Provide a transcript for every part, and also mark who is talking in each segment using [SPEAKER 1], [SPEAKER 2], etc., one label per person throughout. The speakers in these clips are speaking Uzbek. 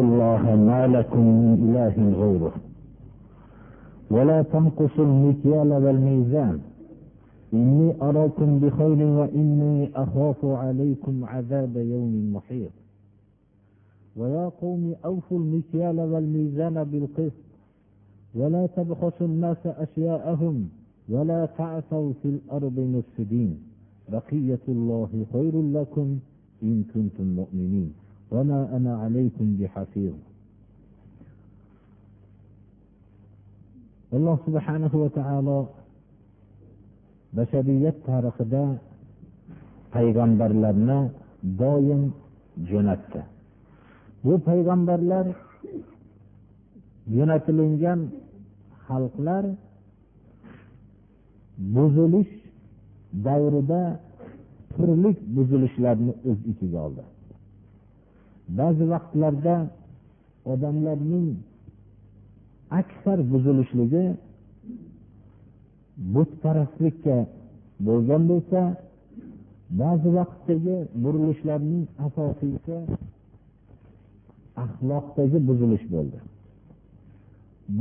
[SPEAKER 1] الله ما لكم من إله غيره. ولا تنقصوا المكيال والميزان. إني أراكم بخير وإني أخاف عليكم عذاب يوم محيط. ويا قوم أوفوا المكيال والميزان بالقسط. ولا تبخسوا الناس أشياءهم. ولا تعثوا في الأرض مفسدين. بقية الله خير لكم إن كنتم مؤمنين. وما أنا عليكم بحفيظ alloh subhanahu va taolo bashariyat tarixida payg'ambarlarni doim jo'natdi bu payg'ambarlar jo'natilingan xalqlar buzilish davrida turli buzilishlarni o'z ichiga oldi Ba'zi vaqtlarda odamlarning aksar buzilishligi butparastlikka bo'lgan bo'lsa ba'zi vaqtdagi burilishlarning asosiysi axloqdagi buzilish bo'ldi.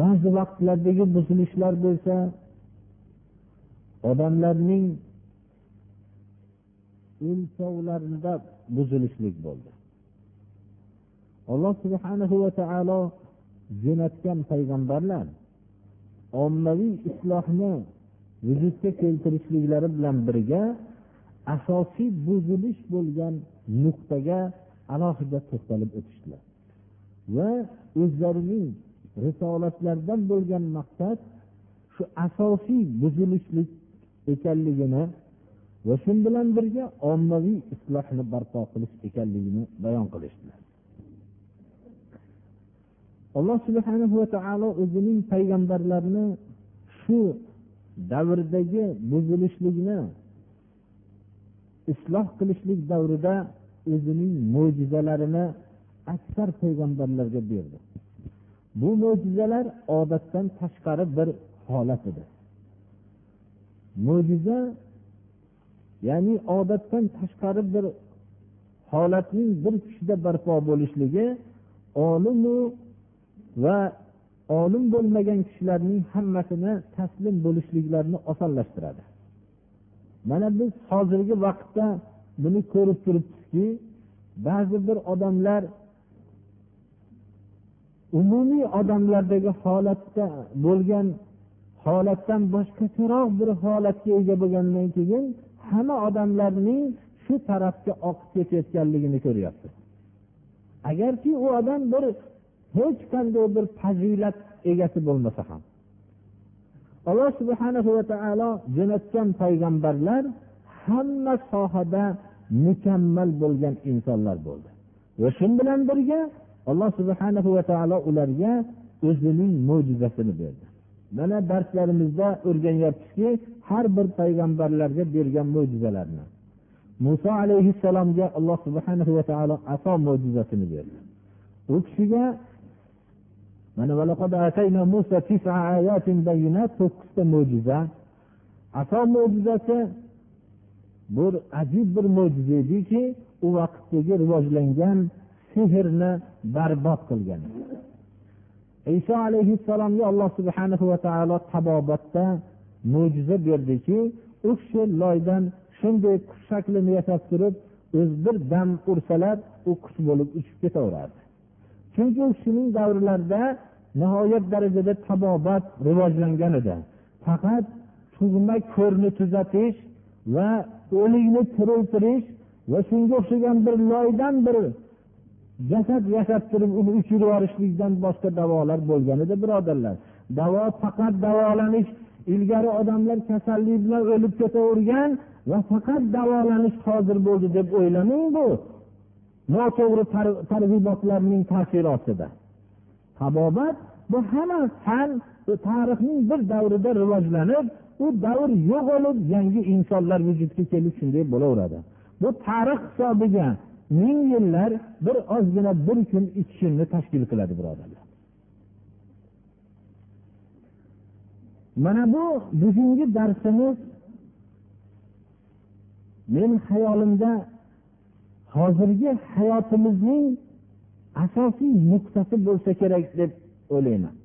[SPEAKER 1] Ba'zi vaqtlardagi buzilishlar bo'lsa odamlarning o'lchovlarida buzilishlik bo'ldi. Alloh subhanahu va taolo jo'natgan payg'ambarlar ommaviy islohni vujudga keltirishliklari bilan birga asosiy buzilish bo'lgan nuqtaga alohida to'xtalib o'tishdilar. Va o'zlarining risolatlaridan bo'lgan maqsad shu asosiy buzilishlik ekanligini va shu bilan birga ommaviy islohni barpo qilish ekanligini bayon qilishdilar. Alloh subhana va taolo o'zining payg'ambarlarini shu davrdagi buzilishlikni isloh qilishlik davrida o'zining mo'jizalarini aksar payg'ambarlarga berdi. Bu mo'jizalar odatdan tashqari bir holat edi. Mo'jiza ya'ni odatdan tashqari bir holatning bir kishida barpo bo'lishligi olimu va olim bo'lmagan kishilarning hammasini taslim bo'lishliklarini osonlashtiradi. Mana biz hozirgi vaqtda buni ko'rib turibmizki ba'zi bir odamlar umumiy odamlardagi holatda bo'lgan holatdan boshqacharoq bir holatga ega bo'lgandan keyin hamma odamlarning shu tarafga oqib ketayotganligini ko'ryapmiz agarki u odam bir hech qanday bir fazilat egasi bo'lmasa ham. Alloh subhana va taolo jo'natgan payg'ambarlar hamma sohada mukammal bo'lgan insonlar bo'ldi. Va shu bilan birga alloh subhana va taolo ularga o'zining mo'jizasini berdi. Mana darslarimizda o'rganyapmizki har bir payg'ambarlarga bergan mo'jizalarni. Muso alayhissalomga alloh subhana va taolo aso mo'jizasini berdi. U kishiga mana to'qqizta mo'jiza. Aso mo'jizasi bir ajib bir mo'jiza ediki u vaqtdagi rivojlangan sehrni barbod qilgan. Iso alayhissalomga alloh subhana va taolo tabobatda mo'jiza berdiki u kishi loydan shunday qush shaklini yasab turib o'zi bir dam ursalar u qush bo'lib uchib ketaverardi. Chunki u kishining davrlarida nihoyat darajada tabobat rivojlangan edi. Faqat tug'ma ko'rni tuzatish va o'likni tiriltirish va shunga o'xshagan bir loydan bir jasad yasab turib uni uchirib yuborishlikdan boshqa davolar bo'lgan edi birodarlar. Davo faqat davolanish ilgari odamlar kasallik bilan o'lib ketavergan va faqat davolanish hozir bo'ldi deb o'ylamang bu. Noto'g'ri targ'ibotlarning ta'siri ostida tabobat bu hamma fan tarixning bir davrida rivojlanib u davr yo'qolib yangi insonlar vujudga kelib shunday bo'laveradi. Bu tarix hisobiga ming yillar bir ozgina bir kun ikki kunni tashkil qiladi birodarlar. Mana bu bugungi darsimiz men hayolimda hozirgi hayotimizning asosiy nuqtasi bo'lsa kerak deb o'ylayman.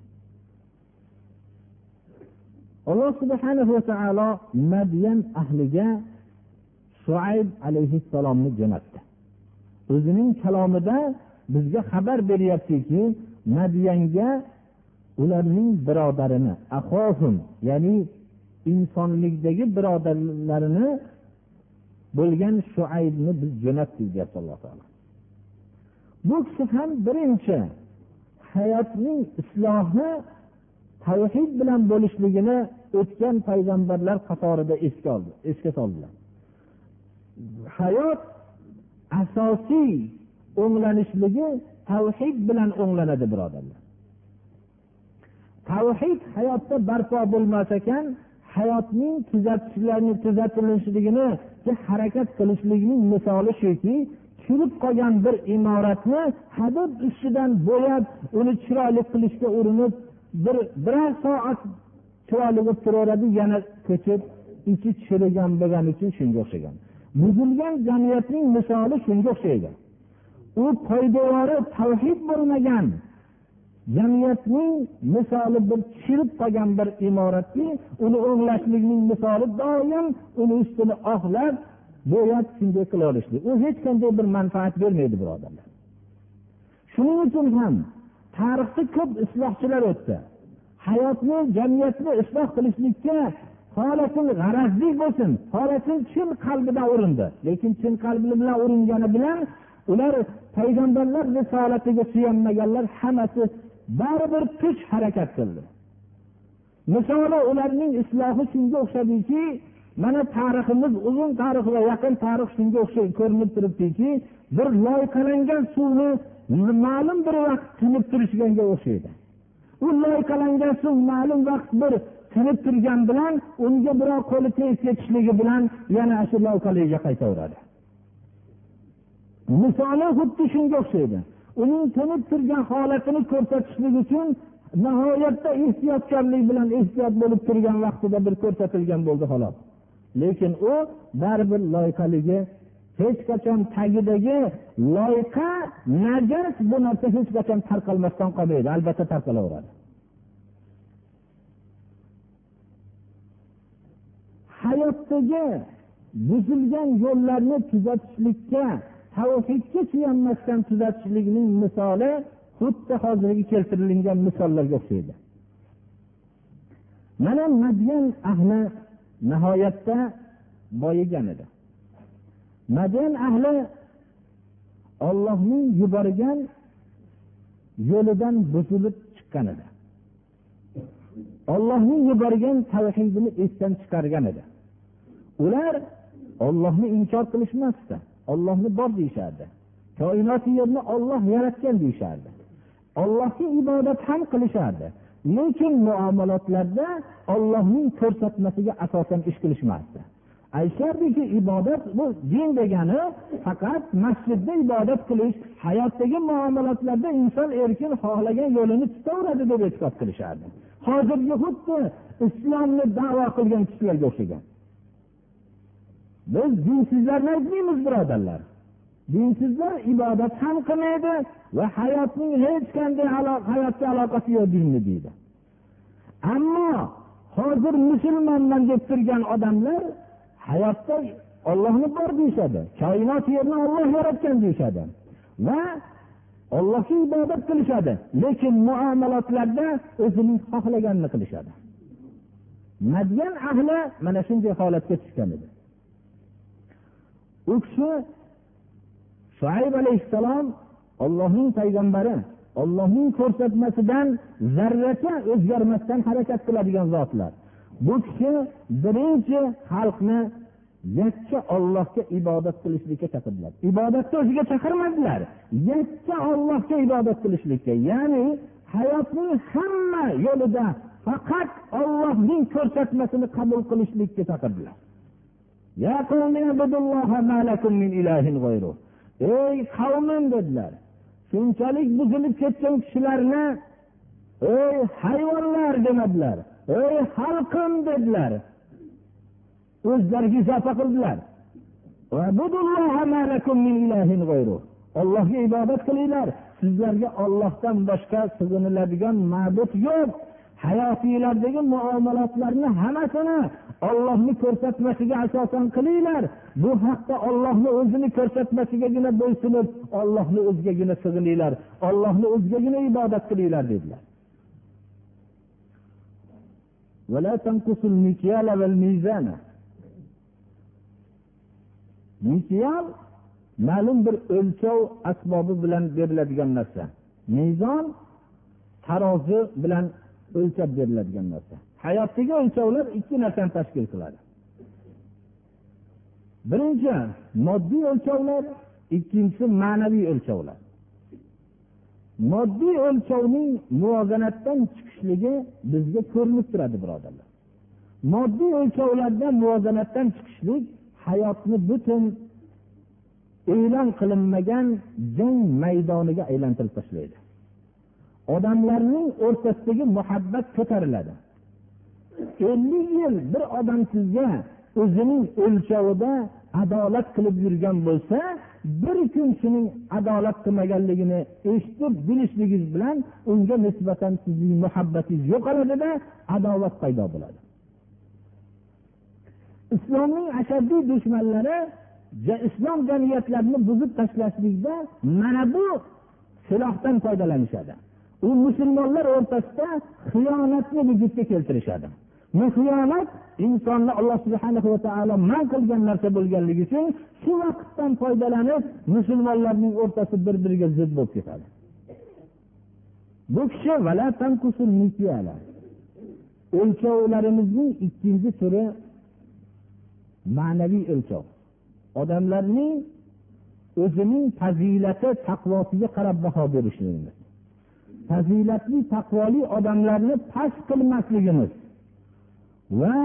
[SPEAKER 1] Alloh subhana va taolo madyan ahliga shuayb alayhissalomni jo'natdi. O'zining kalomida bizga xabar beryaptiki madyanga ularning birodarini ahohum ya'ni insonlikdagi birodarlarini bo'lgan shuaybni biz jo'natdik deyapti alloh taolo. Bu kishi ham birinchi hayotning islohi tavhid bilan bo'lishligini o'tgan payg'ambarlar qatorida esga oldi esga soldilar. Hayot asosiy o'nglanishligi tavhid bilan o'nglanadi birodarlar. Tavhid hayotda barpo bo'lmas ekan hayotning tuzatishlarini tuzatilishligini harakat qilishlikning misoli shuki chirib qolgan bir imoratni hadeb ustidan bo'yab uni chiroyli qilishga urinib bir birar soat chiroyli bo'lib turaveradi yana ko'chib ichi chirigan bo'lgani uchun shunga o'xshagan. Buzilgan jamiyatning misoli shunga o'xshaydi. U poydevori tavhid bo'lmagan jamiyatning misoli bir chirib qolgan bir imoratki uni o'nglashlikning misoli doim uni ustini oqlab bo'yab shunday qilaverishlik u hech qanday bir manfaat bermaydi birodarlar shuning uchun ham tarixda ko'p islohchilar o'tdi. Hayotni jamiyatni isloh qilishlikka xohlasin g'arazlik bo'lsin xohlasin chin qalbidan urindi. Lekin chin qalbi bilan uringani bilan ular payg'ambarlar risolatiga suyanmaganlar hammasi baribir kuch harakat qildi. Misoli ularning islohi shunga o'xshadiki mana tariximiz uzun tarix va yaqin tarix shunga o'xshaydi ko'rinib turibdiki bir loyqalangan suvni ma'lum bir vaqt tinib turishganga o'xshaydi. U loyqalangan suv ma'lum vaqt bir tinib turgan bilan unga birov qo'li tegib ketishligi bilan yana shu loyqaligiga qaytaveradi. Misoli xuddi shunga o'xshaydi. Uning tinib turgan holatini ko'rsatishlik uchun nihoyatda ehtiyotkorlik bilan ehtiyot bo'lib turgan vaqtida bir ko'rsatilgan bo'ldi xolos lekin u baribir loyqaligi hech qachon tagidagi loyqa najas bu narsa hech qachon tarqalmasdan qolmaydi albatta tarqalaveradi hayotdagi buzilgan yo'llarni tuzatishlikka tavhidga suyanmasdan tuzatishlikning misoli xuddi hozirgi keltirilgan misollarga o'xshaydi. Mana madyan ahli nihoyatda boyigan edi. Madyan ahli ollohning yuborgan yo'lidan buzilib chiqqan edi. Ollohning yuborgan tavhidini esdan chiqargan edi. Ular ollohni inkor qilishmasdi. Ollohni bor deyishardi. Koinoti yerni olloh yaratgan deyishardi. Ollohga ibodat ham qilishardi. Lekin muomalotlarda ollohning ko'rsatmasiga asosan ish qilishmasdi. Aytishardiki ibodat bu din degani faqat masjidda ibodat qilish hayotdagi muomalotlarda inson erkin xohlagan yo'lini tutaveradi deb e'tiqod qilishardi. Hozirgi xuddi islomni davo qilgan kishilarga o'xshagan. Biz dinsizlarni aytmaymiz birodarlar. Dinsizlar ibodat ham qilmaydi va hayotning hech qanday hayotga aloqasi yo'q dinni deydi. Ammo hozir musulmonman deb turgan odamlar hayotda ollohni bor deyishadi koinot yerni olloh yaratgan deyishadi va ollohga ibodat qilishadi lekin muomalotlarda o'zining xohlaganini qilishadi. Madyan ahli mana shunday holatga tushgan edi. U kishi shoayb alayhissalom ollohning payg'ambari ollohning ko'rsatmasidan zarracha o'zgarmasdan harakat qiladigan zotlar. Bu kishi birinchi xalqni yakka ollohga ibodat qilishlikka chaqirdilar. Ibodatni o'ziga chaqirmadilar. Yakka ollohga ibodat qilishlikka ya'ni hayotning hamma yo'lida faqat ollohning ko'rsatmasini qabul qilishlikka chaqirdilar. Ey qavmim dedilar shunchalik buzilib ketgan kishilarni ey hayvonlar demadilar ey xalqim dedilar. O'zlariga izofa qildilar. Ollohga ibodat qilinglar. Sizlarga ollohdan boshqa sig'iniladigan ma'bud yo'q. Hayotinglardagi muomalatlarni hammasini ollohni ko'rsatmasiga asosan qilinglar. Bu haqda ollohni o'zini ko'rsatmasigagina bo'ysunib ollohni o'zigagina sig'ininglar ollohni o'zigagina ibodat qilinglar dedilar. Mikyal ma'lum bir o'lchov asbobi bilan beriladigan narsa. Mezon tarozi bilan o'lchab beriladigan narsa. Hayotdagi o'lchovlar ikki narsani tashkil qiladi. Birinchi moddiy o'lchovlar ikkinchisi ma'naviy o'lchovlar. Moddiy o'lchovning muvozanatdan chiqishligi bizga ko'rinib turadi birodarlar. Moddiy o'lchovlarda muvozanatdan chiqishlik hayotni butun e'lon qilinmagan jang maydoniga aylantirib tashlaydi. Odamlarning o'rtasidagi muhabbat ko'tariladi. Ellik yil bir odam sizga o'zining o'lchovida adolat qilib yurgan bo'lsa bir kun shuning adolat qilmaganligini eshitib bilishligingiz bilan unga nisbatan sizning muhabbatingiz yo'qoladida adovat paydo bo'ladi. Islomning ashaddiy dushmanlari islom jamiyatlarini buzib tashlashlikda mana bu silohdan foydalanishadi. U musulmonlar o'rtasida xiyonatni vujudga keltirishadi. Bu xiyonat insonni alloh subhana va taolo man qilgan narsa bo'lganligi uchun shu vaqtdan foydalanib musulmonlarning o'rtasi bir biriga zid bo'lib ketadi. Bu kishi o'lchovlarimizning ikkinchi turi ma'naviy o'lchov. Odamlarning o'zining fazilati taqvosiga qarab baho berishligimiz fazilatli taqvoli odamlarni past qilmasligimiz va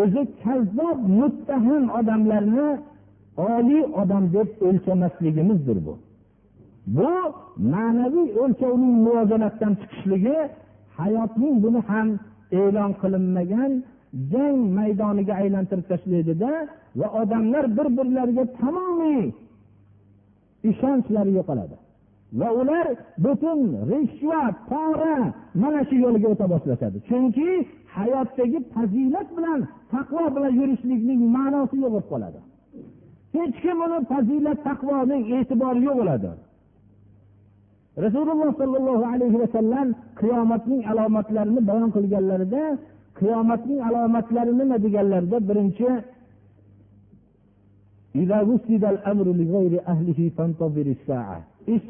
[SPEAKER 1] o'zi kazzob muttaham odamlarni oliy odam deb o'lchamasligimizdir bu. Bu ma'naviy o'lchovning muvozanatdan chiqishligi hayotning buni ham e'lon qilinmagan jang maydoniga aylantirib tashlaydida va odamlar bir birlariga tamomiy ishonchlari yo'qoladi. Va ular butun rishvat pora mana shu yo'lga o'ta boshlashadi. Chunki hayotdagi fazilat bilan taqvo bilan yurishlikning ma'nosi yo'q bo'lib qoladi. Hech kim uni fazilat taqvoning e'tibori yo'q bo'ladi. Rasululloh sollallohu alayhi vasallam qiyomatning alomatlarini bayon qilganlarida qiyomatning alomatlari nima deganlarida birinchi ish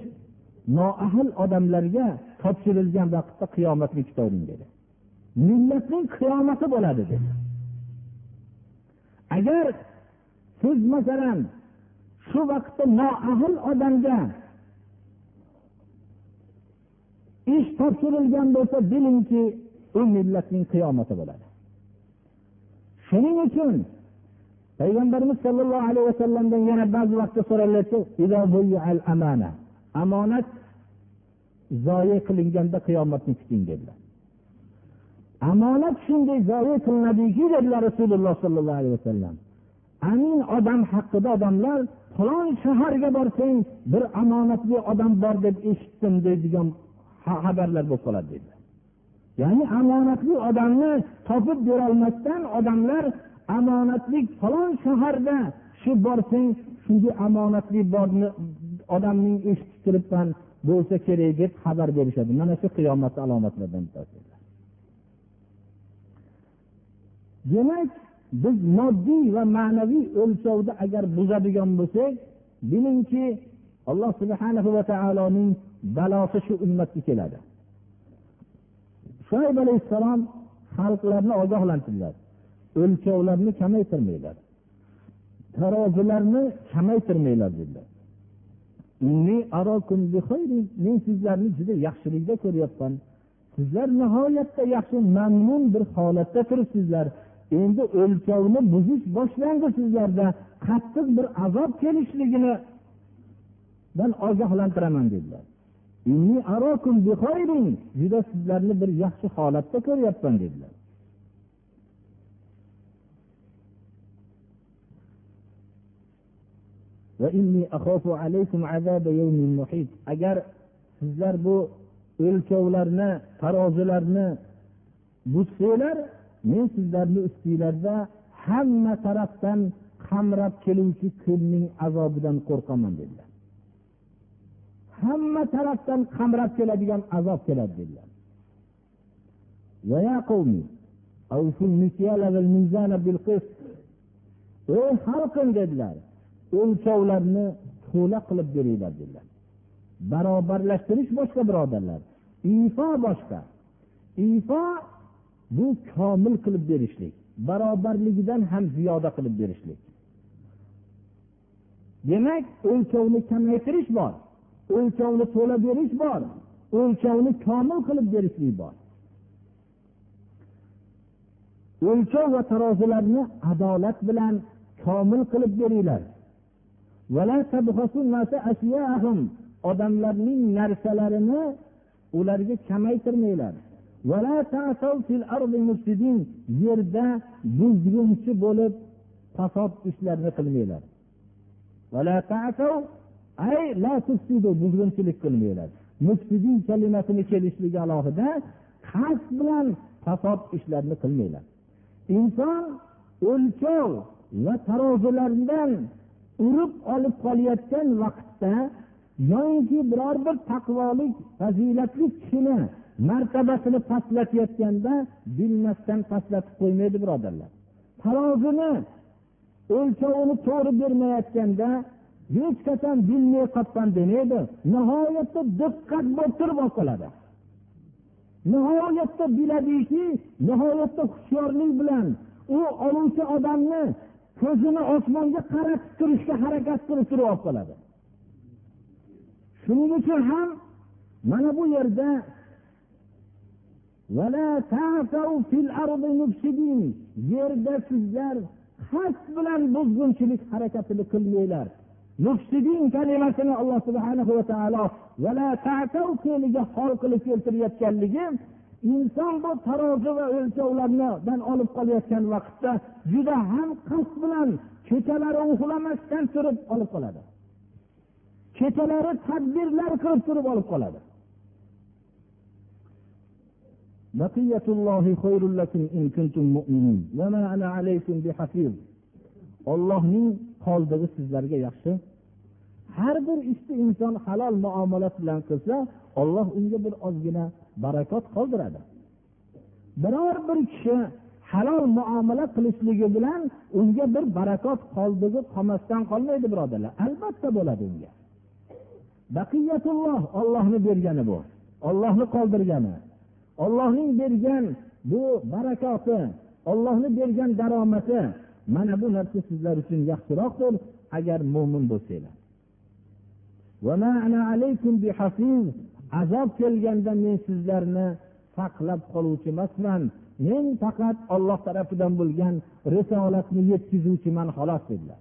[SPEAKER 1] noahil odamlarga topshirilgan vaqtda qiyomatni kutavering dedi. Millatning qiyomati bo'ladi dedi. Agar siz masalan shu vaqtda noahil odamga ish topshirilgan bo'lsa bilingki u millatning qiyomati bo'ladi. Shuning uchun payg'ambarimiz sollallohu alayhi vasallamdan yana ba'zi vaqtda so'raladi omonat zoya qilinganda qiyomatni kuting dedilar. Omonat shunday zoya qilinadiki dedilar rasululloh sollallohu alayhi vasallam. Amin odam haqida odamlar falon shaharga borsang bir omonatli odam bor deb eshitdim deydigan xabarlar bo'lib qoladi dedilar. Ya'ni omonatli odamni topib berolmasdan odamlar omonatlik falon shaharda shu borsang shunday omonatli borni odamning eshitib turibman bo'lsa kerak deb xabar berishadi. Mana shu qiyomatni alomatlaridan demak biz moddiy va ma'naviy o'lchovni agar buzadigan bo'lsak bilingki alloh subhana va taoloning balosi shu ummatga keladi. Shoyib alayhissalom xalqlarni ogohlantirdilar. O'lchovlarni kamaytirmanglar. Tarozilarni kamaytirmanglar dedilar. Men sizlarni juda yaxshilikda ko'ryapman. Sizlar nihoyatda yaxshi mamnun bir holatda turibsizlar endi o'lchovni buzish boshlandi sizlarda. Qattiq bir azob kelishligini man ogohlantiraman dedilar. Juda sizlarni bir yaxshi holatda ko'ryapman dedilar. Agar sizlar bu o'lchovlarni tarozilarni buzsanglar men sizlarni ustinglarda hamma tarafdan qamrab keluvchi kunning azobidan qo'rqaman dedilar. Hamma tarafdan qamrab keladigan azob keladi dedilar. Ey xalqim dedilar o'lchovlarni to'la qilib beringlar dedilar. Barobarlashtirish boshqa birodarlar. Ifo boshqa. Ifo bu komil qilib berishlik barobarligidan ham ziyoda qilib berishlik. Demak o'lchovni kamaytirish bor o'lchovni to'la berish bor o'lchovni komil qilib berishlik bor. O'lchov va tarozilarni adolat bilan komil qilib beringlar. Odamlarning narsalarini ularga kamaytirmanglar. yerda buzg'unchi bo'lib fasod ishlarni qilmanglar. buzg'unchilik qilmanglar. Mufsidin kalimasini kelishligi alohida qasd bilan fasod ishlarni qilmanglar. Inson o'lchov va tarozilardan urib olib qolayotgan vaqtda yoinki biror bir taqvolik fazilatli kishini martabasini pastlatayotganda bilmasdan pastlatib qo'ymaydi birodarlar. Tarozini o'lchovini to'g'ri bermayotganda hech qachon bilmay qolibman demaydi. Nihoyatda diqqat bo'lib turib olib qoladi. Nihoyatda biladiki nihoyatda hushyorlik bilan u oluvchi odamni ko'zini osmonga qaratib turishga harakat qilib turib olib qoladi. Shuning uchun ham mana bu yerda yerda sizlar qasd bilan buzg'unchilik harakatini qilmanglar. Mufsidin kalimasini alloh subhana va taolo fe'liga hol qilib keltirayotganligi inson bu tarozi va o'lchovlardan olib qolayotgan vaqtda juda ham qasd bilan kechalari uxlamasdan turib olib qoladi. Kechalari tadbirlar qilib turib olib qoladi. Ollohning qoldig'i sizlarga yaxshi. Har bir ishni inson halol muomalat bilan qilsa olloh unga bir ozgina barakot qoldiradi. Biror bir kishi halol muomala qilishligi bilan unga bir barakot qoldig'i qolmasdan qolmaydi birodarlar. Albatta bo'ladi unga. Baqiyatulloh ollohni bergani bu. Ollohni qoldirgani. Ollohning bergan bu barakoti ollohni bergan daromadi mana bu narsa sizlar uchun yaxshiroqdir agar mo'min bo'lsanglar. Azob kelganda men sizlarni saqlab qoluvchi emasman. Men faqat olloh tarafidan bo'lgan risolatni yetkazuvchiman xolos dedilar.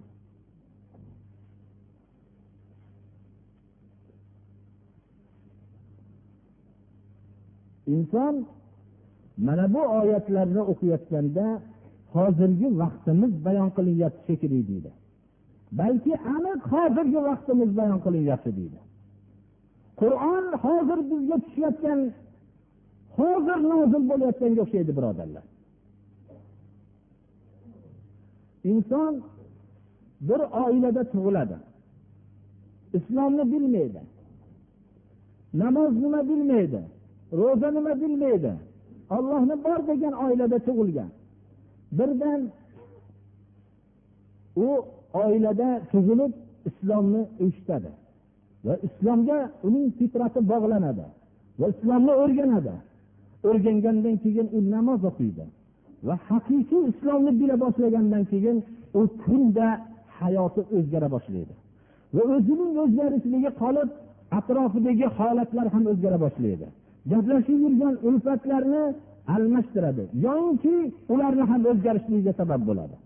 [SPEAKER 1] Inson mana bu oyatlarni o'qiyotganda hozirgi vaqtimiz bayon qilinyapti shekilli deydi. Balki aniq hozirgi vaqtimiz bayon qilinyapti deydi. Qur'on hozir bizga tushayotgan hozir nozil bo'layotganga o'xshaydi birodarlar. Inson bir oilada tug'iladi. Islomni bilmaydi. Namoz nima bilmaydi? Ro'za nima bilmaydi? Ollohni bor degan oilada tug'ilgan. Birdan u oilada tug'ilib islomni eshitadi. Va islomga uning fitrati bog'lanadi va islomni o'rganadi. O'rgangandan keyin u namoz o'qiydi va haqiqiy islomni bila boshlagandan keyin u kunda hayoti o'zgara boshlaydi va o'zining o'zgarishligi qolib atrofidagi holatlar ham o'zgara boshlaydi. Gaplashib yurgan ulfatlarni almashtiradi yoinki ularni ham o'zgarishligiga sabab bo'ladi.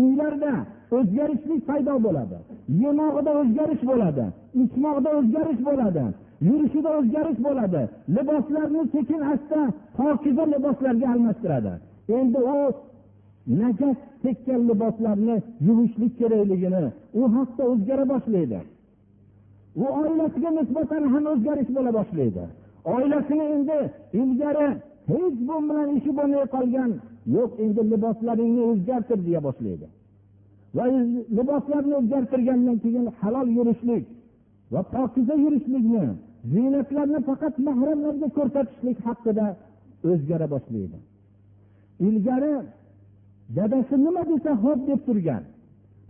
[SPEAKER 1] Uylarda o'zgarishlik paydo bo'ladi. Yemog'ida o'zgarish bo'ladi ichmoqda o'zgarish bo'ladi yurishida o'zgarish bo'ladi. Liboslarni sekin asta pokiza liboslarga almashtiradi. Endi u najas tekkan liboslarni yuvishlik kerakligini u haqda o'zgara boshlaydi. U oilasiga nisbatan ham o'zgarish bo'la boshlaydi. Oilasini endi ilgari hech bu bilan ishi bo'lmay qolgan yo'q endi liboslaringni o'zgartir deya boshlaydi. Va liboslarni o'zgartirgandan keyin halol yurishlik va pokiza yurishlikni ziynatlarni faqat mahramlarga ko'rsatishlik haqida o'zgara boshlaydi. Ilgari dadasi nima desa ho'p deb turgan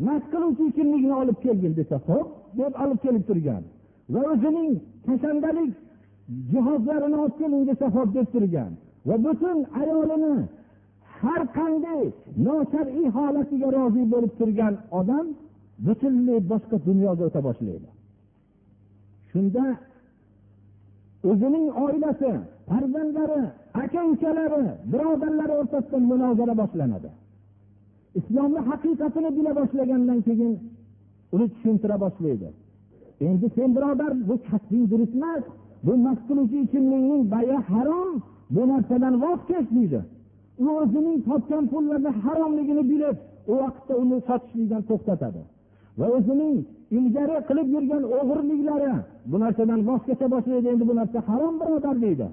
[SPEAKER 1] mast qiluvchi ichimlikni olib kelgin desa ho'p deb olib kelib turgan va o'zining kashandalik jihozlarini olib keling desa ho'p deb turgan va butun ayolini har qanday noshar'iy holatiga rozi bo'lib turgan odam butunlay boshqa dunyoga o'ta boshlaydi. Shunda o'zining oilasi farzandlari aka ukalari birodarlari o'rtasida munozara boshlanadi. Islomni haqiqatini bila boshlagandan keyin uni tushuntira boshlaydi. Endi sen birodar bu kasbing durust emas bu mast qiluvchi ichimlikning bayi harom bu narsadan voz kech deydi. U o'zining topgan pullarni haromligini bilib u vaqtda uni sotishlikdan to'xtatadi. Va o'zining ilgari qilib yurgan o'g'irliklari bu narsadan voz kecha boshlaydi endi bu narsa harom birodar deydi.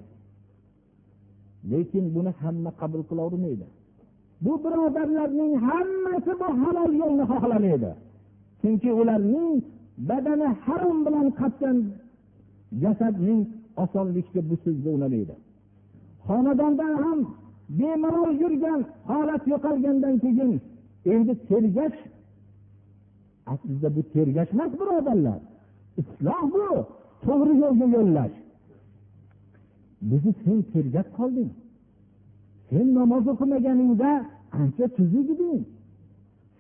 [SPEAKER 1] Lekin buni hamma qabul qilavermaydi bu birodarlarning hammasi bu halol yo'lni xohlamaydi. Chunki ularning badani harom bilan qatgan jasadning osonlikka bu so'zga unamaydi. Xonadondan ham bemalol yurgan holat yo'qolgandan keyin endi tergash aslida bu tergash emas birodarlar. Isloh bu. To'g'ri yo'lga yo'llash. Bizni sen tergab qolding. Sen namoz o'qimaganingda ancha tuzuk eding.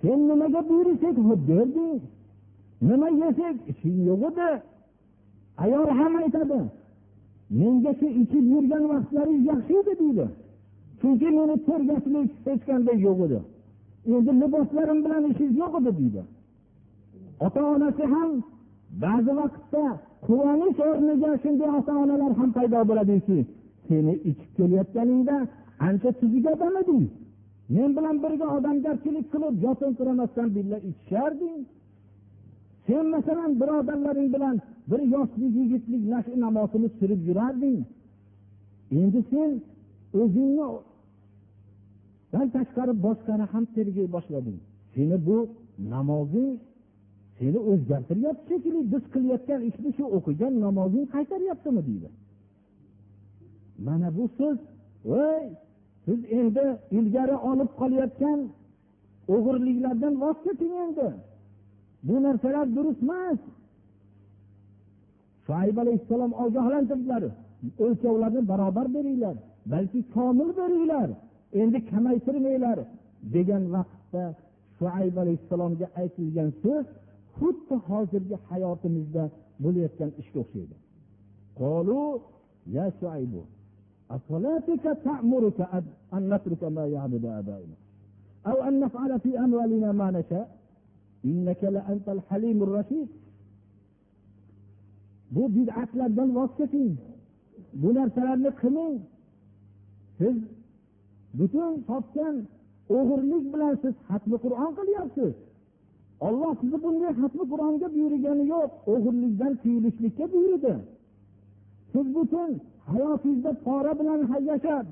[SPEAKER 1] Sen nimaga buyursak berding. Nima yesak ishing yo'q edi. Ayol ham aytadi menga shu ichib yurgan vaqtlaring yaxshi edi deydi. Chunki meni tergashlik hech qanday yo'q edi. Endi liboslarim bilan ishingiz yo'q edi deydi. Ota onasi ham ba'zi vaqtda quvonish o'rniga shunday ota onalar ham paydo bo'ladiki seni ichib kelayotganingda ancha tuzuk odam eding men bilan birga odamgarchilik qilib yotinqiramasdan birga ichisharding. Sen masalan birodarlaring bilan bir yoshlik yigitlik nashu namozini surib yurarding. Endi sen o'zingni sal tashqari boshqani ham tergay boshlading. Seni bu namozing seni o'zgartiryapti shekilli biz qilayotgan ishni shu o'qigan namozing qaytaryaptimi deydi. Mana bu so'z voy siz endi ilgari olib qolayotgan o'g'irliklardan voz keching endi. Bu narsalar durust emas. Shuayb alayhissalom ogohlantirdilar. O'lchovlarni barobar beringlar balki komil beringlar. endi kamaytirmanglar degan vaqtda shuayb alayhissalomga aytilgan so'z xuddi hozirgi hayotimizda bo'layotgan ishga o'xshaydi يا شعيب أصلاتك تأمرك أن نترك ما يعبد آبائنا أو أن نفعل في أموالنا ما نشاء إنك لأنت الحليم الرشيد bu bid'atlardan voz keching bu narsalarni qilmang siz butun topgan o'g'irlik bilan siz hatmi qur'on qilyapsiz. Olloh sizni bunday hatmi qur'onga buyurgani yo'q o'g'irlikdan tiyilishlikka buyurdi. Siz butun hayotingizda pora bilan yashab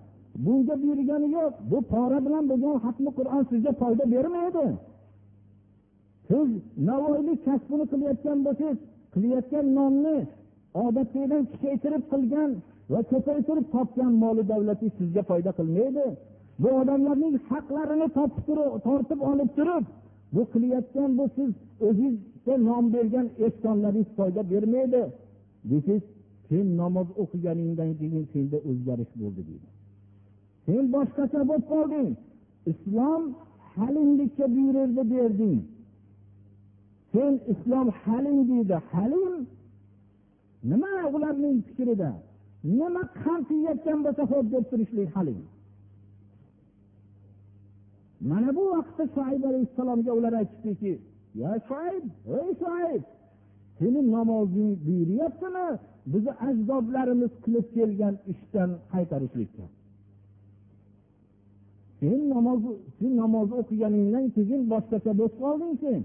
[SPEAKER 1] bunga buyurgani yo'q bu pora bilan bo'lgan hatmi qur'on sizga foyda bermaydi. Siz navoiylik kasbini qilayotgan bo'lsangiz qilayotgan nonni odatdagidan kuchaytirib qilgan va ko'paytirib topgan moli davlatingiz sizga foyda qilmaydi. Bu odamlarning haqlarini tortib olib turib bu qilayotgan bu siz o'zizga nom bergan ehsonlaringiz foyda bermaydi. Desangiz sen namoz o'qiganingdan keyin senda o'zgarish bo'ldi deydi. Sen boshqacha bo'lib qolding. Islom halimlikka buyurdi berding sen islom halim deydi. Halim nima ularning fikrida? Nima qand yeyotgan bo'lsa ho'p deb turishlik halim. Mana bu vaqtda shoib alayhissalomga ular aytishdiki ya shoib ey shoib seni namozing buyuryaptimi? Bizni ajdodlarimiz qilib kelgan ishdan qaytarishlikka. Sen namoz sen namoz o'qiganingdan keyin boshqacha bo'lib qolding sen.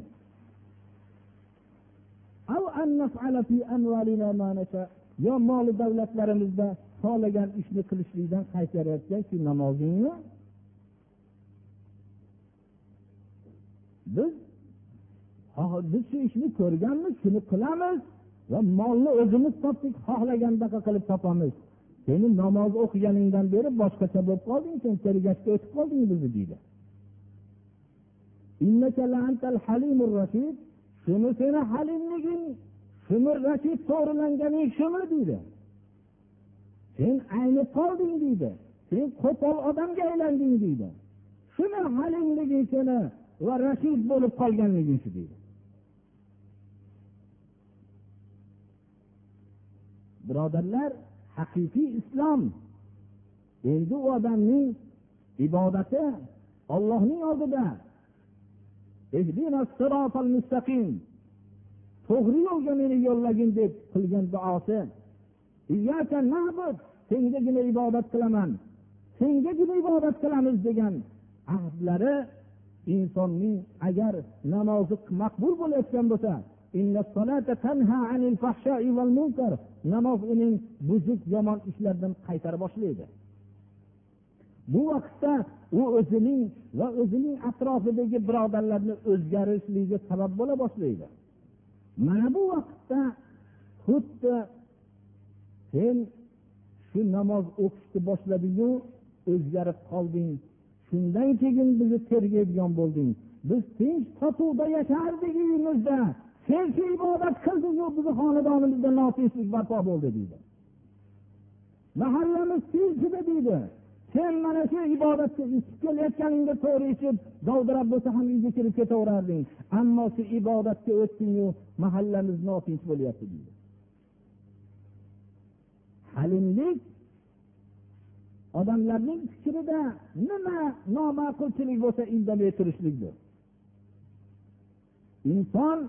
[SPEAKER 1] Yo moli davlatlarimizda xohlagan ishni qilishlikdan qaytarayotgan shu namozingni biz biz shu ishni ko'rganmiz shuni qilamiz va molni o'zimiz topdik xohlagandaqa qilib topamiz. Seni namoz o'qiganingdan beri boshqacha bo'lib qolding sen tergashga o'tib qolding bizni deydi. Shumi seni halimliging shumi rashid to'g'rilanganing shumi deydi. Sen aynib qolding deydi. Sen qo'pol odamga aylanding deydi. Shuni halimliging seni va rasul bo'lib qolganligi uchun deydi. Birodarlar haqiqiy islom. Endi u odamning ibodati ollohning oldida. To'g'ri yo'lga meni yo'llagin deb qilgan duosi sengagina ibodat qilaman sengagina ibodat qilamiz degan ahdlari insonning agar namozi maqbul bo'layotgan bo'lsa namoz uning buzuk yomon ishlardan qaytara boshlaydi. Bu vaqtda u o'zining va o'zining atrofidagi birodarlarni o'zgarishligiga sabab bo'la boshlaydi. Mana bu vaqtda xuddi sen shu namoz o'qishni boshladingu o'zgarib qolding shundan keyin bizni tergaydigan bo'lding. Biz tinch totuvda yashardik uyimizda. Sen shu ibodat qildingu bizni xonadonimizda notinchlik barpo bo'ldi deydi. Mahallamiz tinchida deydi. Sen mana shu ibodatga ichib kelayotganingda to'g'ri ichib dovdirab bo'lsa ham uyga kirib ketaverarding ammo shu ibodatga o'tdingu mahallamiz notinch bo'lyapti deydi. Halimlik odamlarning fikrida nima noma'qulchilik bo'lsa indamay turishlikdir inson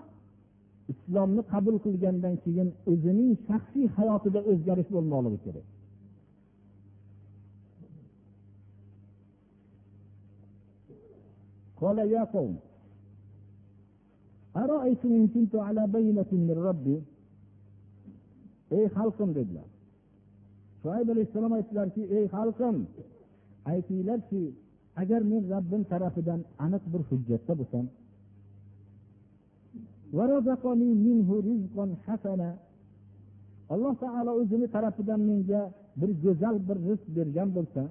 [SPEAKER 1] islomni qabul qilgandan keyin o'zining shaxsiy hayotida o'zgarish bo'lmoqligi kerak قال يا قوم أرأيتم إن كنت على بينة من ربي ey xalqim dedilar Shoib alayhissalom aytdilarki ey xalqim aytinglarki agar men robbim tarafidan aniq bir hujjatda bo'lsam alloh taolo o'zini tarafidan menga bir go'zal bir rizq bergan bo'lsa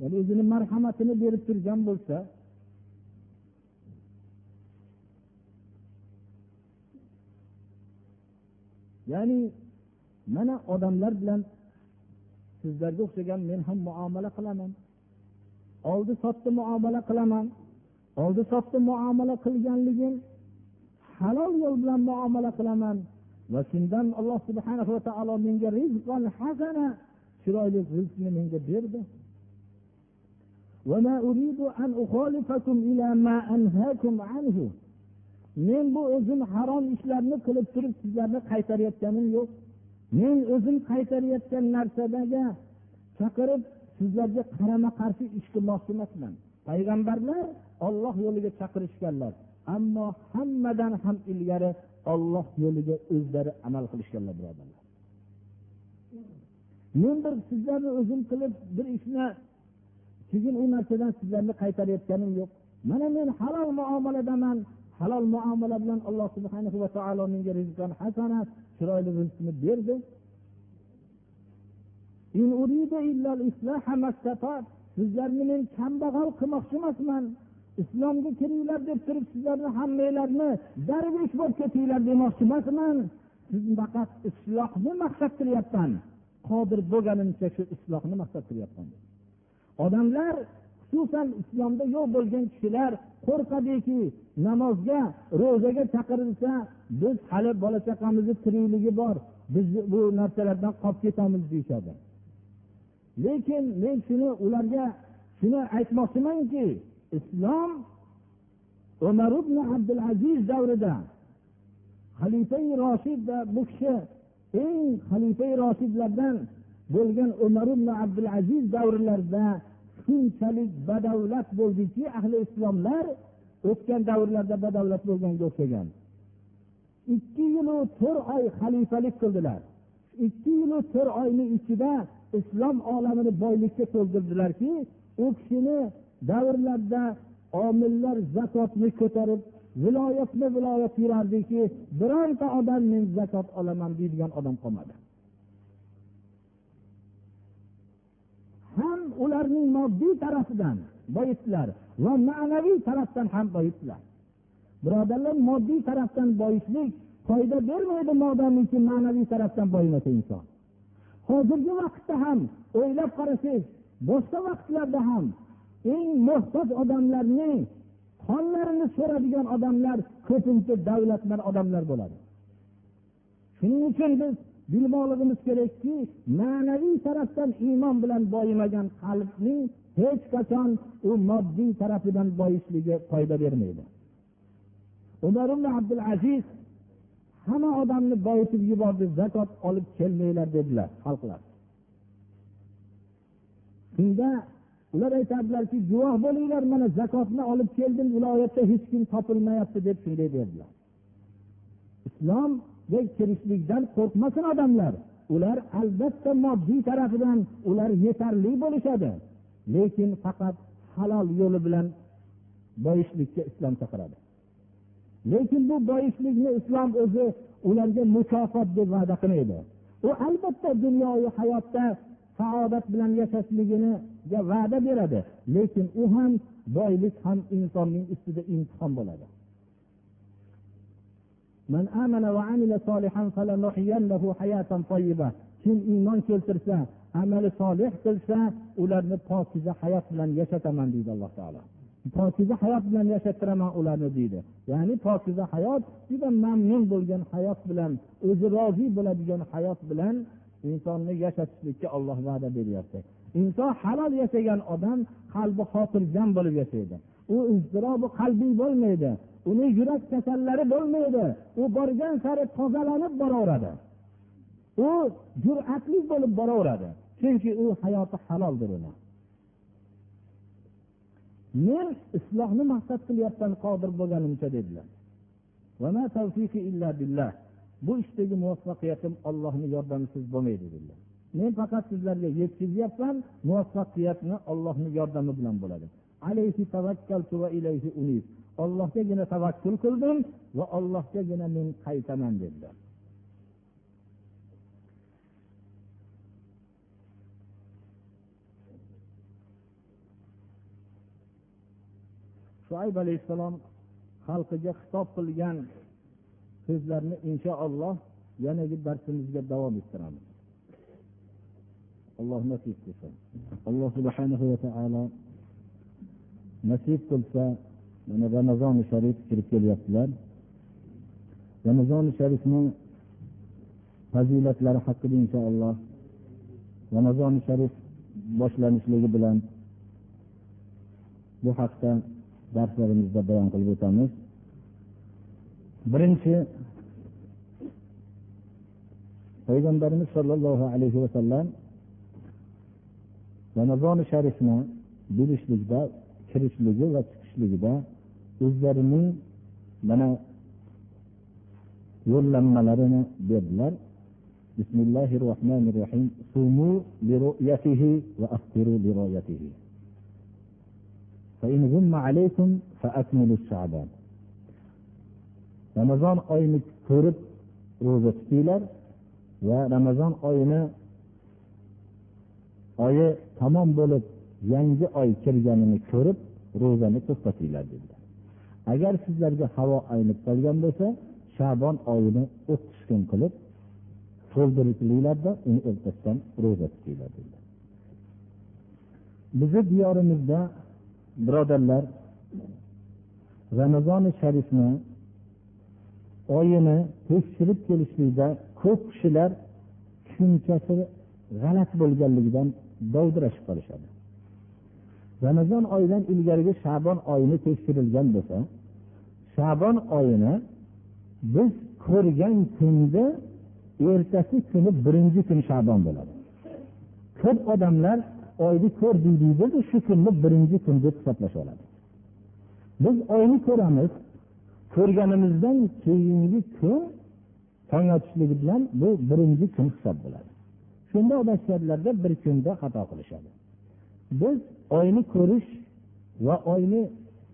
[SPEAKER 1] ya'ni o'zini marhamatini berib turgan bo'lsa ya'ni mana odamlar bilan sizlarga o'xshagan men ham muomala qilaman. Oldi sotdi muomala qilaman. Oldi sotdi muomala qilganligim halol yo'l bilan muomala qilaman. Va shundan alloh subhana va taolo menga rizqan hasana chiroyli rizqni menga berdi. Men bu o'zim harom ishlarni qilib turib sizlarni qaytarayotganim yo'q. Men o'zim qaytarayotgan narsadagi chaqirib sizlarga qarama qarshi ish qilmoqchi emasman. Payg'ambarlar olloh yo'liga chaqirishganlar ammo hammadan ham ilgari olloh yo'liga o'zlari amal qilishganlar birodarlar. Men bir sizlarni o'zim qilib bir ishni keyin u narsadan sizlarni qaytarayotganim yo'q. Mana men halol muomaladaman halol muomala bilan alloh subhana va taolo menga rizqon hasana chiroyli rizqni berdi. Sizlarni men kambag'al qilmoqchi emasman. Islomga kiringlar deb turib sizlarni hammanglarni darvish bo'lib ketinglar demoqchi emasman. Siz faqat islohni maqsad qilyapman. Qodir bo'lganimcha shu islohni maqsad qilyapman. Odamlar xususan islomda yo'q bo'lgan kishilar qo'rqadiki namozga ro'zaga chaqirilsa biz hali bola chaqamizni tirikligi bor biz bu narsalardan qolib ketamiz deyishadi. Lekin men shuni ularga shuni aytmoqchimanki islom umar ibn abdulaziz davrida xalifai roshid bu kishi eng xalifai roshidlardan bo'lgan umar ibn abdulaziz davrlarida shunchalik badavlat bo'ldiki ahli islomlar o'tgan davrlarda badavlat bo'lganga o'xshagan. Ikki yilu to'rt oy xalifalik qildilar. Ikki yilu to'rt oyni ichida islom olamini boylikka to'ldirdilarki u kishini davrlarida omillar zakotni ko'tarib viloyatma viloyat yurardiki bironta odam men zakot olaman deydigan odam qolmadi ham ularning moddiy tarafidan boyitdilar va ma'naviy tarafdan ham boyitdilar birodarlar moddiy tarafdan boyishlik foyda bermaydi modomiki ma'naviy tarafdan boyimasa inson. Hozirgi vaqtda ham o'ylab qarasangiz boshqa vaqtlarda ham eng muhtoj odamlarning qonlarini so'radigan odamlar ko'pincha davlatmand odamlar bo'ladi. Shuning uchun biz bilmoqligimiz kerakki ma'naviy tarafdan iymon bilan boyimagan qalbning hech qachon u moddiy tarafidan boyishligi foyda bermaydi. Umar ibn abdul aziz hamma odamni boyitib yubordi zakot olib kelmanglar dedilar xalqlar. Shunda ular aytadilarki guvoh bo'linglar mana zakotni olib keldim viloyatda hech kim topilmayapti deb shunday dedilar islom kirishlikdan qo'rqmasin odamlar. Ular albatta moddiy tarafidan ular yetarli bo'lishadi. Lekin faqat halol yo'li bilan boyishlikka islom chaqiradi. Lekin bu boyishlikni islom o'zi ularga mukofot deb va'da qilmaydi. U albatta dunyoviy hayotda saodat bilan yashashliginiga va'da beradi. Lekin u ham boylik ham insonning ustida imtihon bo'ladi. Kim iymon keltirsa amali solih qilsa ularni pokiza hayot bilan yashataman deydi alloh taolo. Pokiza hayot bilan yashattiraman ularni deydi. Ya'ni pokiza hayot juda mamnun bo'lgan hayot bilan o'zi rozi bo'ladigan hayot bilan insonni yashatishlikka olloh va'da beryapti. Inson halol yashagan odam qalbi xotirjam bo'lib yashaydi. U iztirobi qalbiy bo'lmaydi. Uni yurak kasallari bo'lmaydi. U borgan sari tozalanib boraveradi. U jur'atli bo'lib boraveradi. Chunki u hayoti haloldir uni. Men islohni maqsad qilyapman qodir bo'lganimcha dedilar. Bu ishdagi muvaffaqiyatim ollohni yordamisiz bo'lmaydi dedilar. Men faqat sizlarga yetkazyapman muvaffaqiyatni ollohni yordami bilan bo'ladi. Ollohgagina tavakkul qildim va ollohgagina men qaytaman dedilar. Shuayb alayhissalom xalqiga xitob qilgan so'zlarni inshaalloh yanagi darsimizga davom ettiramiz. Alloh nasib qilsin. Alloh subhanahu va taolo nasib qilsa mana ramazoni sharif kirib kelyaptilar ramazoni sharifni fazilatlari haqida inshaalloh ramazoni sharif boshlanishligi bilan bu haqda darslarimizda bayon qilib o'tamiz birinchi payg'ambarimiz sollallohu alayhi vasallam ramazoni sharifni bilishlikda kirishligi va chiqishligida o'zlarining mana yo'llanmalarini berdilar bismillahi rohmanir rohim sumu liru'yatihi va aftiru liroyatihi فإن غم عليكم فأكملوا الشعبان ramazon oyini ko'rib ro'za tutinglar va ramazon oyini oyi tamom bo'lib yangi oy kirganini ko'rib ro'zani to'xtatinglar dedilar Agar sizlarga havo aynib qolgan bo'lsa shabon oyini o'ttiz kun qilib to'ldirishinglarda uni ertasidan ro'za tutinglar dedilar bizni diyorimizda birodarlar ramazoni sharifni oyini tekshirib kelishlikda ko'p kishilar tushunchasi g'alati bo'lganligidan dovdirashib qolishadi. Ramazon oyidan ilgarigi shabon oyini tekshirilgan bo'lsa shabon oyini biz ko'rgan kunda ertasi kuni birinchi kun shabon bo'ladi. Ko'p odamlar oyni ko'rdik deydi shu kunni birinchi kun deb hisoblashadi biz oyni ko'ramiz. Ko'rganimizdan keyingi kun tong otishligi bilan bu birinchi kun hisob bo'ladi. Shunda odamlarda bir kunda xato qilishadi. Biz oyni ko'rish va oyni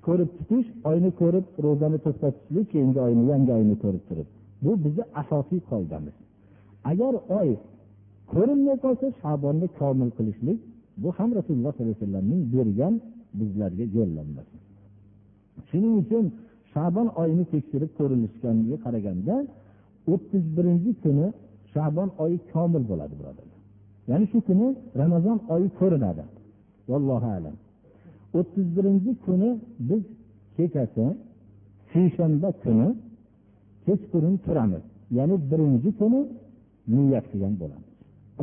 [SPEAKER 1] ko'rib tutish oyni ko'rib ro'zani to'xtatishlik keyingi oyni yangi oyni ko'rib turib. Bu bizni asosiy qoidamiz. Agar oy ko'rinmay qolsa shabonni komil qilishlik bu ham rasululloh sollallohu alayhi vasallamning bergan bizlarga yo'llanmasi. Shuning uchun shabon oyini tekshirib ko'rilishganiga qaraganda o'ttiz birinchi kuni shabon oyi komil bo'ladi birodarlar. Ya'ni shu kuni ramazon oyi ko'rinadi. Vallohu alam. O'ttiz birinchi kuni biz kechasi seshanba kuni kechqurun turamiz. Ya'ni birinchi kuni niyat qilgan bo'lamiz.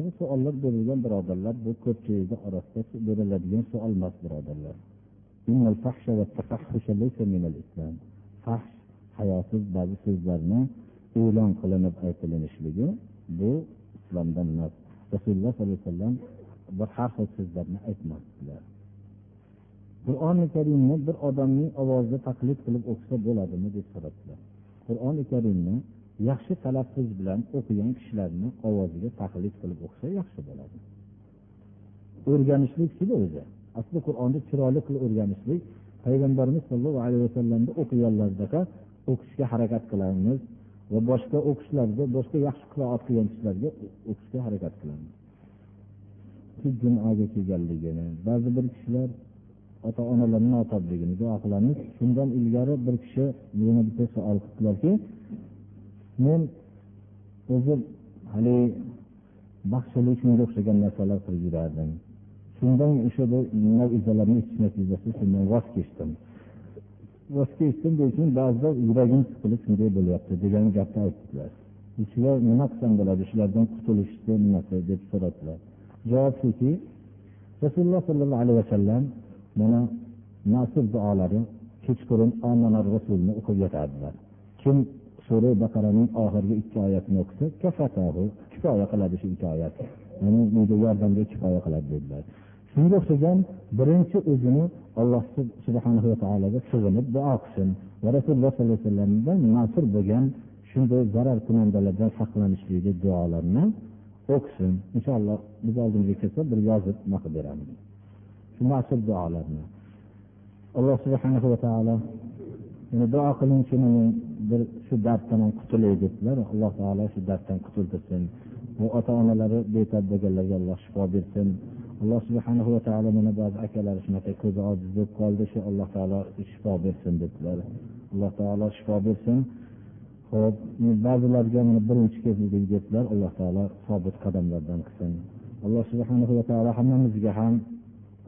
[SPEAKER 1] Bu savollar berilgan birodarlar bu ko'pchilikni orasida beriladigan savol emas birodarlar. Fahsh hayosiz ba'zi so'zlarni e'lon qilinib aytilinishligi bu islomdan emas. Rasululloh sollallohu alayhi vasallam bir har xil so'zlarni aytmasdilar qur'oni karimni bir odamning ovozida taqlid qilib o'qisa bo'ladimi deb so'rabdilar. Qur'oni karimni yaxshi talaffuz bilan o'qigan kishilarni ovoziga taqlid qilib o'qisa yaxshi bo'ladi. O'rganishlikchida o'zi? Asli qur'onni chiroyli qilib o'rganishlik payg'ambarimiz sollallohu alayhi vasallamni o'qiganlardaqa o'qishga harakat qilamiz va boshqa o'qishlarda boshqa yaxshi qiroat qilgan kishilarga o'qishga harakat qilamiz. Jumaga kelganligini ba'zi bir kishilar ota onalarni notobligini duo qilamiz shundan ilgari bir kishi yana bitta savol qildilarki men o'zim haligi baxshilik shunga o'xshagan narsalar qilib yurardim. Shundan o'sha noizalarni eshitish natijasida shundan voz kechdim. Voz kechdim lekin ba'zida yuragim siqilib shunday bo'lyapti degan gapni aytdilar. Shular nima qilsam bo'ladi shulardan qutulishni nimasi deb so'radilar. Javob shuki rasululloh sollallohu alayhi vasallam mana nasib duolari kechqurun onalar rasulni o'qib yotardilar. Kim sura baqaraning oxirgi ikki oyatini o'qisa kafatahu kifoya qiladi shu ikki oyat. Ya'ni bunga yordamga kifoya qiladi dedilar. Shunga o'xshagan birinchi o'zini alloh subhanahu va taologa sig'inib duo qilsin va rasululloh sollallohu alayhi vasallamdan nasr bo'lgan shunday zarar kunandalardan saqlanishligi duolarni o'qisin inshaalloh biz oldimizga kelsa bir yozib qilib beramiz. Muasir duolarni. Alloh subhanahu va taolo yani duo qiling bir shu darddan ham qutulay debdilar. Alloh taolo shu darddan qutultirsin bu ota onalari betob bo'lganlarga alloh shifo bersin. Alloh subhana va taolo mana ba'zi akalari shunaqa ko'zi ojiz bo'lib qoldi shu alloh taolo shifo bersin debdilar. Alloh taolo shifo bersin. Ho'p ba'zilarga mana birinchi kezdik debdilar. Alloh taolo sobit qadamlardan qilsin. Alloh subhana va taolo hammamizga ham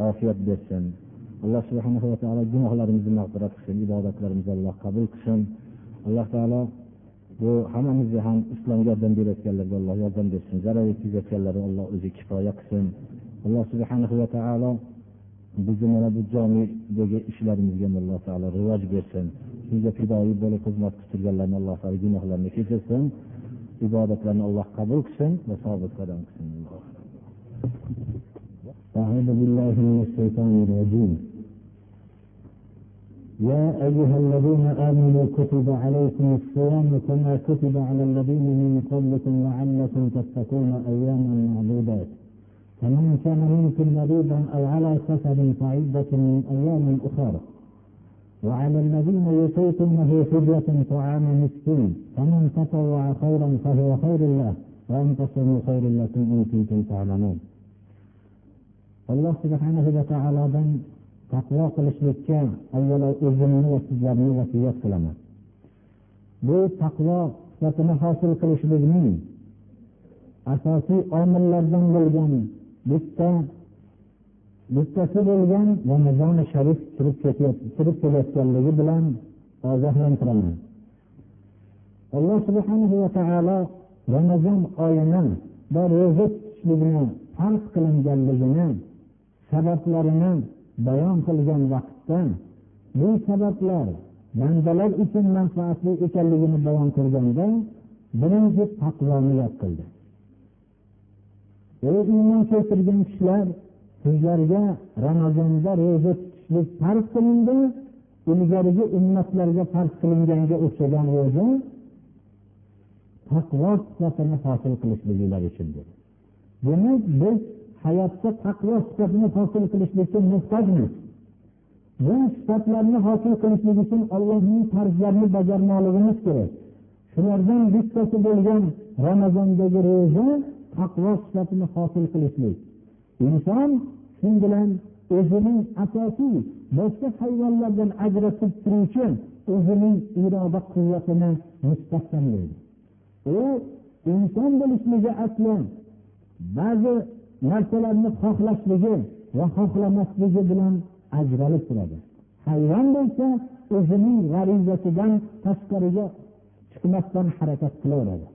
[SPEAKER 1] ofiyat bersin alloh subhana va taolo gunohlarimizni mag'firat qilsin ibodatlarimizni alloh qabul qilsin alloh taolo bu hammamizga ham islomga yordam berayotganlarga alloh yordam bersin zarar yetkazayotganlarga alloh o'zi kifoya qilsin alloh subhana va taolo bizni mana bu jomidagi ishlarimizga alloh taolo rivoj bersin shunga fidoyi bo'lib xizmat qilib turganlarni alloh taolo gunohlarini kechirsin ibodatlarni alloh qabul qilsin va sobit qadam qilsin أعوذ بالله من الشيطان الرجيم. يا أيها الذين آمنوا كتب عليكم الصيام كما كتب على الذين من قبلكم لعلكم تتقون أياما معدودات. فمن كان منكم مريضا أو على سفر فعدة من أيام أخرى. وعلى الذين يطيقونه فدية طعام مسكين. فمن تطوع خيرا فهو خير له. وأن تصوموا خير لكم إن كنتم تعلمون. Alloh subhanahu va taolodan
[SPEAKER 2] taqvo qilishlikka avvalo o'zimni va sizlarni vasiyat qilaman. Bu taqvo sifatini hosil qilishlikning asosiy omillaridan bo'lgan bitta bittasi bo'lgan ramazoni sharif kirib kelayotganligi bilan ogohlantiraman. Alloh subhanahu va taolo ramazon oyini va ro'za tutishligini farz qilinganligini sabablarini bayon qilgan vaqtda bu sabablar bandalar uchun manfaatli ekanligini bayon qilganda birinchi taqvoni yod qildi. Ey iymon keltirgan kishilar sizlarga ramazonda ro'za tutishlik farz qilindi ilgarigi ummatlarga farz qilinganga o'xshagan ro'za taqvo sifatini hosil qilishliginglar uchundir demak biz hayotda taqvo sifatini hosil qilishlikka muhtojmiz. Bu sifatlarni hosil qilishlik uchun ollohning farzlarini bajarmoqligimiz kerak. Shulardan bittasi bo'lgan ramazondagi ro'za taqvo sifatini hosil qilishlik. Inson shu bilan o'zining asosiy boshqa hayvonlardan ajratib turuvchi o'zining iroda quvvatini mustahkamlaydi. U inson bo'lishligi asli ba'zi narsalarni xohlashligi va xohlamasligi bilan ajralib turadi. Hayvon bo'lsa o'zining g'arizasidan tashqariga chiqmasdan harakat qilaveradi.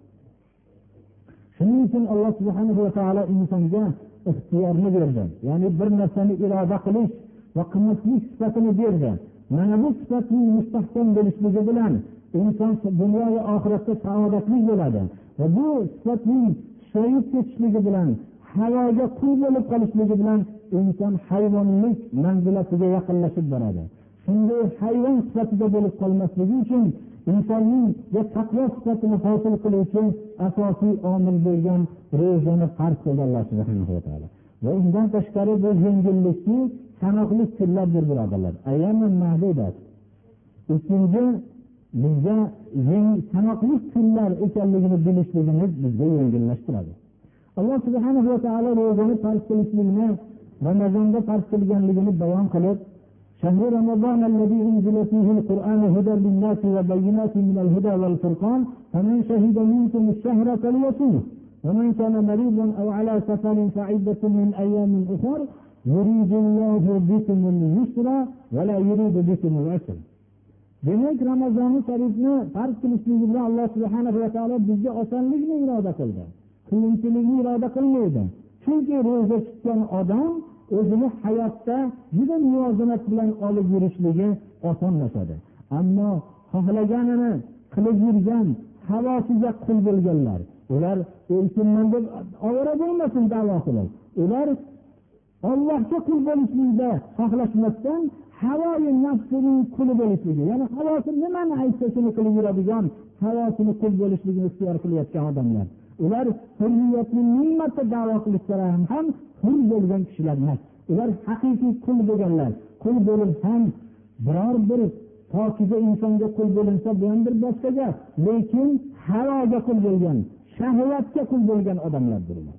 [SPEAKER 2] Shuning uchun alloh subhana va taolo insonga ixtiyorni berdi. Ya'ni bir narsani iroda qilish va qilmaslik sifatini berdi. Mana bu sifatning mustahkam bo'lishligi bilan inson dunyoyu oxiratda saodatli bo'ladi. Va bu sifatning susayib ketishligi bilan havoga qul bo'lib qolishligi bilan inson hayvonlik manzilasiga yaqinlashib boradi. Shunday hayvon sifatida bo'lib qolmasligi uchun insonning taqvo sifatini hosil qiluvchi asosiy omil bo'lgan ro'zani farz qildi alloh subhana taolo. Va undan tashqari bu yengillikni sanoqli kunlardir birodarlar. Ikkinchi bizga sanoqli kunlar ekanligini bilishligimiz bizga yengillashtiradi. Alloh subhana va taolo ro'zani farz qilishlikni ramazonda farz qilganligini bayon qilib شهر رمضان الذي انزل فيه القران هدى للناس وبينات من الهدى والفرقان فمن شهد منكم الشهر فليصوم ومن كان مريضا أو على سفر فعده من أيام اخر يريد الله بكم اليسر ولا يريد بكم العسر demak ramazoni sharifni farz qilishligi bilan alloh subhana va taolo bizga osonlikni iroda qildi qiyinchilikni iroda qilmaydi. Chunki ro'za tutgan odam o'zini hayotda juda muvozanat bilan olib yurishligi osonlashadi. Ammo xohlaganini qilib yurgan havosiga qul bo'lganlar ular erkinman deb ovora bo'lmasin davo qilib. Ular ollohga qul bo'lishlikda xohlashmasdan havoyi nafsining quli bo'lishligi ya'ni havosi nimani aytsa shuni qilib yuradigan havosini qul bo'lishligini ixtiyor qilayotgan odamlar. Ular hurriyatni ming marta davo qilishlari ham hur bo'lgan kishilar emas. Ular haqiqiy qul bo'lganlar. Qul bo'lib ham biror bir pokiza insonga qul bo'linsa bu ham bir boshqa gap. Lekin havoga qul bo'lgan shahvatga qul bo'lgan odamlardir ular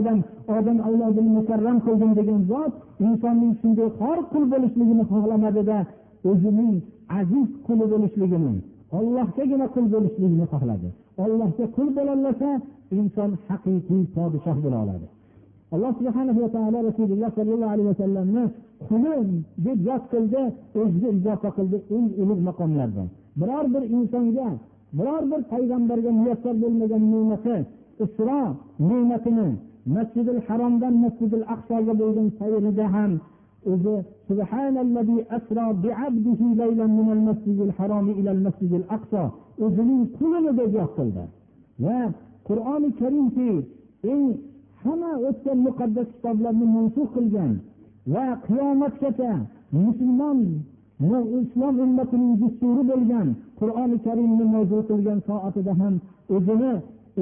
[SPEAKER 2] odam odam avlodini mukarram qildim degan zot insonning shunday xor qul bo'lishligini xohlamadida o'zining aziz quli bo'lishligini. Ollohgagina qul bo'lishligini xohladi. Ollohga qul bo'lolasa inson haqiqiy podshoh bo'la oladi. Alloh subhana va taolo rasululloh sollallohu alayhi vasallamni quli deb yod qildi o'ziga izofa qildi eng ulug' maqomlardan. Biror bir insonga biror bir payg'ambarga muyassar bo'lmagan ne'mati isro ne'matini masjidil haromdan masjidil aqsoga bo'lgan sayrida ham o'zi o'zining qulini deb yod qildi. Va qur'oni karimki eng hamma o'tgan muqaddas kitoblarni mansuf qilgan va qiyomatgacha musulmon islom ummatining dusturi bo'lgan qur'oni karimni mavzu qilgan soatida ham o'zini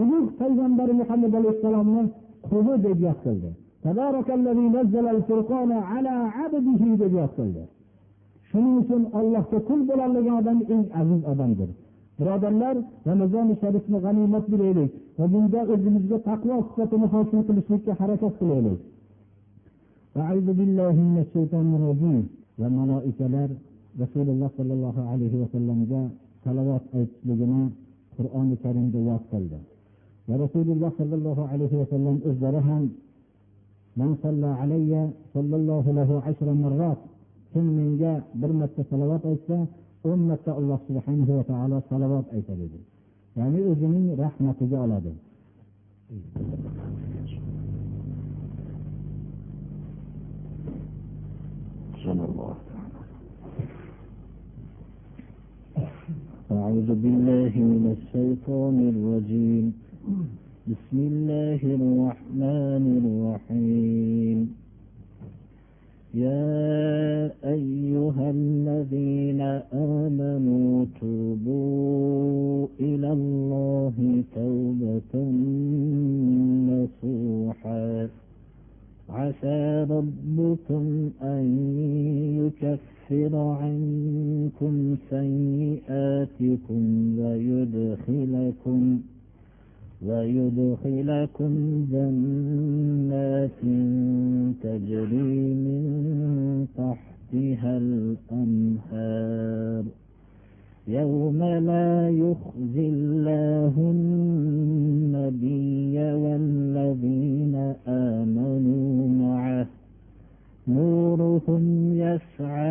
[SPEAKER 2] ulug' payg'ambari muhammad alayhissalomni quli deb yod qildi. Shuning uchun ollohga qul bo'lolmagan odam eng aziz odamdir birodarlar ramazoni sharifni g'animat bilaylik va bunda o'zimizga taqvo sifatini hosil qilishlikka harakat qilaylik va maloikalar rasululloh sollallohu alayhi vasallamga salovat aytishligini qur'oni karimda yod qildi va rasululloh sollallohu alayhi vasallam o'zlari ham من صلى علي صلى الله له عشر مرات كم من جاء برمة صلوات أيسا أمة الله سبحانه وتعالى صلوات أيسا لدي يعني أذني رحمة جعل هذا
[SPEAKER 1] أعوذ بالله من الشيطان الرجيم. بسم الله الرحمن الرحيم. يا أيها الذين آمنوا توبوا إلى الله توبة نصوحا. عسى ربكم أن يكفر عنكم سيئاتكم ويدخلكم ويدخلكم جنات تجري من تحتها الأنهار. يوم لا يخزي الله النبي والذين آمنوا معه نورهم يسعى